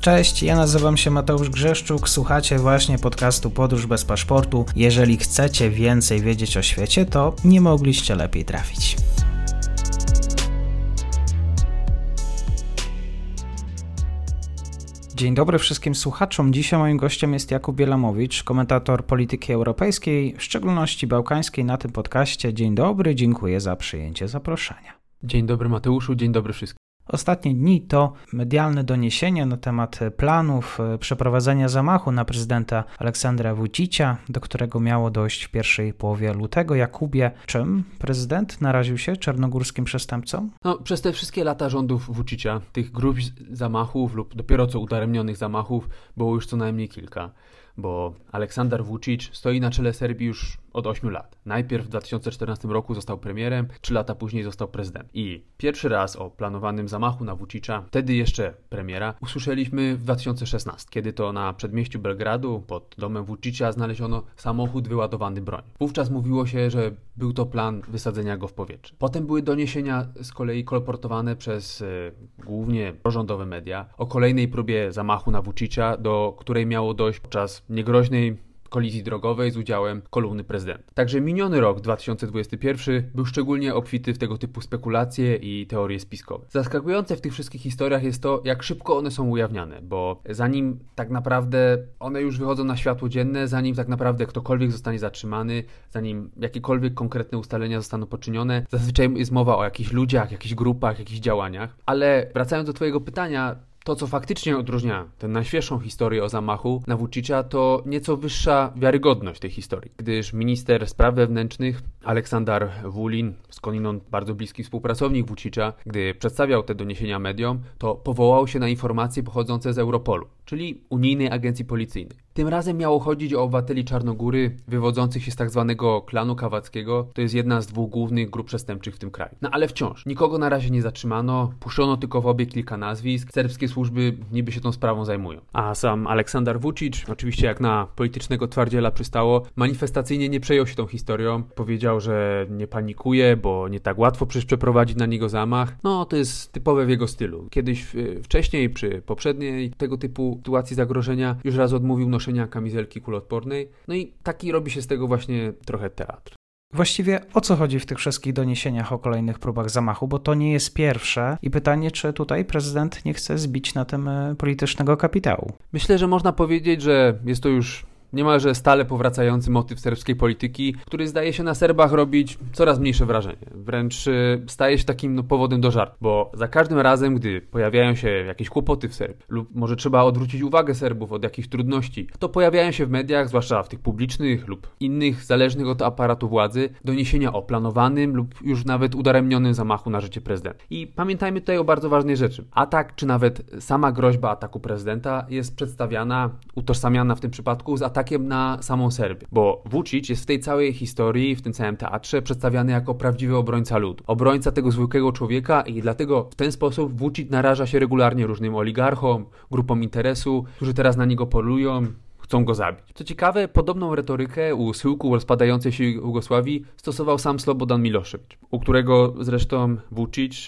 Cześć, ja nazywam się Mateusz Grzeszczuk, słuchacie właśnie podcastu Podróż bez paszportu. Jeżeli chcecie więcej wiedzieć o świecie, to nie mogliście lepiej trafić. Dzień dobry wszystkim słuchaczom. Dzisiaj moim gościem jest Jakub Bielamowicz, komentator polityki europejskiej, w szczególności bałkańskiej na tym podcaście. Dzień dobry, dziękuję za przyjęcie zaproszenia. Dzień dobry Mateuszu, dzień dobry wszystkim. Ostatnie dni to medialne doniesienia na temat planów e, przeprowadzenia zamachu na prezydenta Aleksandra Vucicia, do którego miało dojść w pierwszej połowie lutego. Jakubie, czym prezydent naraził się czarnogórskim przestępcom? No, przez te wszystkie lata rządów Vucicia, tych grup zamachów lub dopiero co udaremnionych zamachów było już co najmniej kilka bo Aleksander Vucic stoi na czele Serbii już od 8 lat. Najpierw w 2014 roku został premierem, 3 lata później został prezydentem. I pierwszy raz o planowanym zamachu na Vucicia, wtedy jeszcze premiera, usłyszeliśmy w 2016, kiedy to na przedmieściu Belgradu pod domem Vucicia znaleziono samochód wyładowany broń. Wówczas mówiło się, że był to plan wysadzenia go w powietrze. Potem były doniesienia z kolei kolportowane przez y, głównie prorządowe media o kolejnej próbie zamachu na Vucicia, do której miało dojść podczas niegroźnej kolizji drogowej z udziałem kolumny prezydenta. Także miniony rok 2021 był szczególnie obfity w tego typu spekulacje i teorie spiskowe. Zaskakujące w tych wszystkich historiach jest to, jak szybko one są ujawniane, bo zanim tak naprawdę one już wychodzą na światło dzienne, zanim tak naprawdę ktokolwiek zostanie zatrzymany, zanim jakiekolwiek konkretne ustalenia zostaną poczynione, zazwyczaj jest mowa o jakichś ludziach, jakichś grupach, jakichś działaniach. Ale wracając do Twojego pytania, to, co faktycznie odróżnia tę najświeższą historię o zamachu na Vucicia, to nieco wyższa wiarygodność tej historii, gdyż minister spraw wewnętrznych Aleksandar Wulin, skądinąd bardzo bliski współpracownik Vucicia, gdy przedstawiał te doniesienia mediom, to powołał się na informacje pochodzące z Europolu, czyli unijnej agencji policyjnej. Tym razem miało chodzić o obywateli Czarnogóry wywodzących się z tak zwanego klanu kawackiego. To jest jedna z dwóch głównych grup przestępczych w tym kraju. No ale wciąż, nikogo na razie nie zatrzymano, puszczono tylko w obieg kilka nazwisk. Serbskie służby niby się tą sprawą zajmują. A sam Aleksandar Vucic, oczywiście jak na politycznego twardziela przystało, manifestacyjnie nie przejął się tą historią. Powiedział, że nie panikuje, bo nie tak łatwo przecież przeprowadzić na niego zamach. No to jest typowe w jego stylu. Kiedyś wcześniej, przy poprzedniej tego typu sytuacji zagrożenia, już raz odmówił noszenia noszenia kamizelki kuloodpornej. No i taki robi się z tego właśnie trochę teatr. Właściwie o co chodzi w tych wszystkich doniesieniach o kolejnych próbach zamachu, bo to nie jest pierwsze i pytanie, czy tutaj prezydent nie chce zbić na tym e, politycznego kapitału. Myślę, że można powiedzieć, że jest to już niemalże stale powracający motyw serbskiej polityki, który zdaje się na Serbach robić coraz mniejsze wrażenie. Wręcz y, staje się takim no, powodem do żartu, bo za każdym razem, gdy pojawiają się jakieś kłopoty w Serbii, lub może trzeba odwrócić uwagę Serbów od jakichś trudności, to pojawiają się w mediach, zwłaszcza w tych publicznych lub innych zależnych od aparatu władzy, doniesienia o planowanym lub już nawet udaremnionym zamachu na życie prezydenta. I pamiętajmy tutaj o bardzo ważnej rzeczy. Atak, czy nawet sama groźba ataku prezydenta jest przedstawiana, utożsamiana w tym przypadku z atakiem atakiem na samą Serbię. Bo Vucic jest w tej całej historii, w tym całym teatrze przedstawiany jako prawdziwy obrońca ludu. Obrońca tego zwykłego człowieka i dlatego w ten sposób Vucic naraża się regularnie różnym oligarchom, grupom interesu, którzy teraz na niego polują, chcą go zabić. Co ciekawe, podobną retorykę u schyłku rozpadającej się Jugosławii stosował sam Slobodan Milošević, u którego zresztą Vucic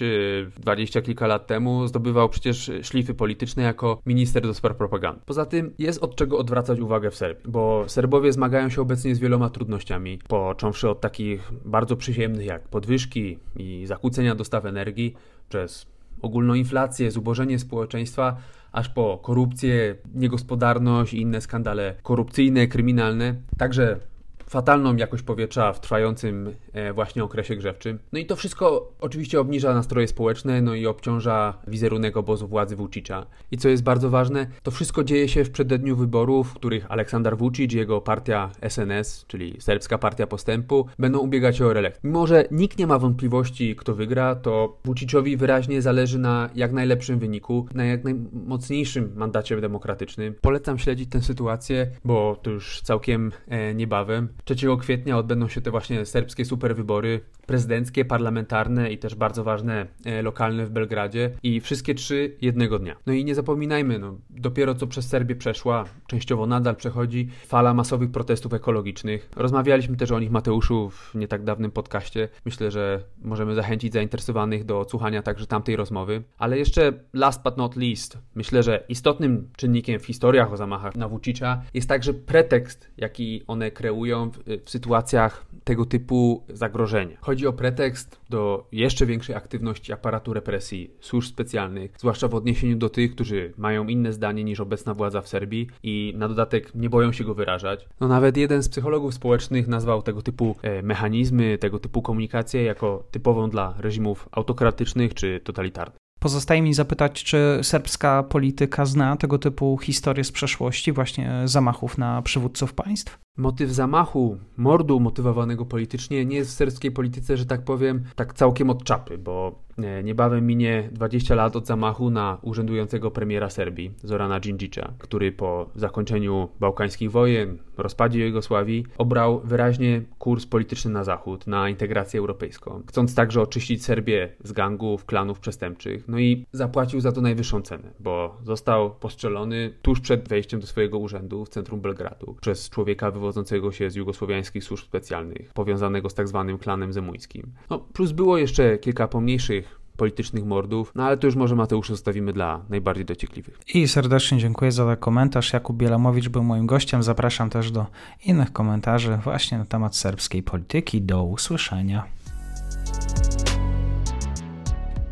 dwadzieścia kilka lat temu zdobywał przecież szlify polityczne jako minister do spraw propagandy. Poza tym jest od czego odwracać uwagę w Serbii, bo Serbowie zmagają się obecnie z wieloma trudnościami, począwszy od takich bardzo przyziemnych jak podwyżki i zakłócenia dostaw energii przez ogólną inflację, zubożenie społeczeństwa, aż po korupcję, niegospodarność i inne skandale korupcyjne, kryminalne. Także fatalną jakość powietrza w trwającym e, właśnie okresie grzewczym. No i to wszystko oczywiście obniża nastroje społeczne, no i obciąża wizerunek obozu władzy Vucicza. I co jest bardzo ważne, to wszystko dzieje się w przededniu wyborów, w których Aleksandar Vucic i jego partia SNS, czyli Serbska Partia Postępu, będą ubiegać się o reelekcję. Mimo, że nikt nie ma wątpliwości, kto wygra, to Vuciczowi wyraźnie zależy na jak najlepszym wyniku, na jak najmocniejszym mandacie demokratycznym. Polecam śledzić tę sytuację, bo to już całkiem e, niebawem. 3 kwietnia odbędą się te właśnie serbskie superwybory. Prezydenckie, parlamentarne i też bardzo ważne e, lokalne w Belgradzie i wszystkie trzy jednego dnia. No i nie zapominajmy, no, dopiero co przez Serbię przeszła, częściowo nadal przechodzi fala masowych protestów ekologicznych. Rozmawialiśmy też o nich Mateuszu w nie tak dawnym podcaście. Myślę, że możemy zachęcić zainteresowanych do odsłuchania także tamtej rozmowy. Ale jeszcze last but not least, myślę, że istotnym czynnikiem w historiach o zamachach na Vucicia jest także pretekst, jaki one kreują w, w sytuacjach tego typu zagrożenia. Chodzi o pretekst do jeszcze większej aktywności aparatu represji, służb specjalnych, zwłaszcza w odniesieniu do tych, którzy mają inne zdanie niż obecna władza w Serbii i na dodatek nie boją się go wyrażać. No nawet jeden z psychologów społecznych nazwał tego typu e, mechanizmy, tego typu komunikację jako typową dla reżimów autokratycznych czy totalitarnych. Pozostaje mi zapytać, czy serbska polityka zna tego typu historie z przeszłości, właśnie zamachów na przywódców państw? Motyw zamachu, mordu motywowanego politycznie nie jest w serbskiej polityce, że tak powiem, tak całkiem od czapy, bo e, niebawem minie 20 lat od zamachu na urzędującego premiera Serbii, Zorana Dżindżicza, który po zakończeniu bałkańskich wojen, rozpadzie Jugosławii, obrał wyraźnie kurs polityczny na zachód, na integrację europejską, chcąc także oczyścić Serbię z gangów, klanów przestępczych. No i zapłacił za to najwyższą cenę, bo został postrzelony tuż przed wejściem do swojego urzędu w centrum Belgradu przez człowieka wywodzącego się z jugosłowiańskich służb specjalnych, powiązanego z tak zwanym klanem zemuńskim. No, plus było jeszcze kilka pomniejszych politycznych mordów, no ale to już może Mateusz zostawimy dla najbardziej dociekliwych. I serdecznie dziękuję za ten komentarz. Jakub Bielamowicz był moim gościem. Zapraszam też do innych komentarzy właśnie na temat serbskiej polityki. Do usłyszenia.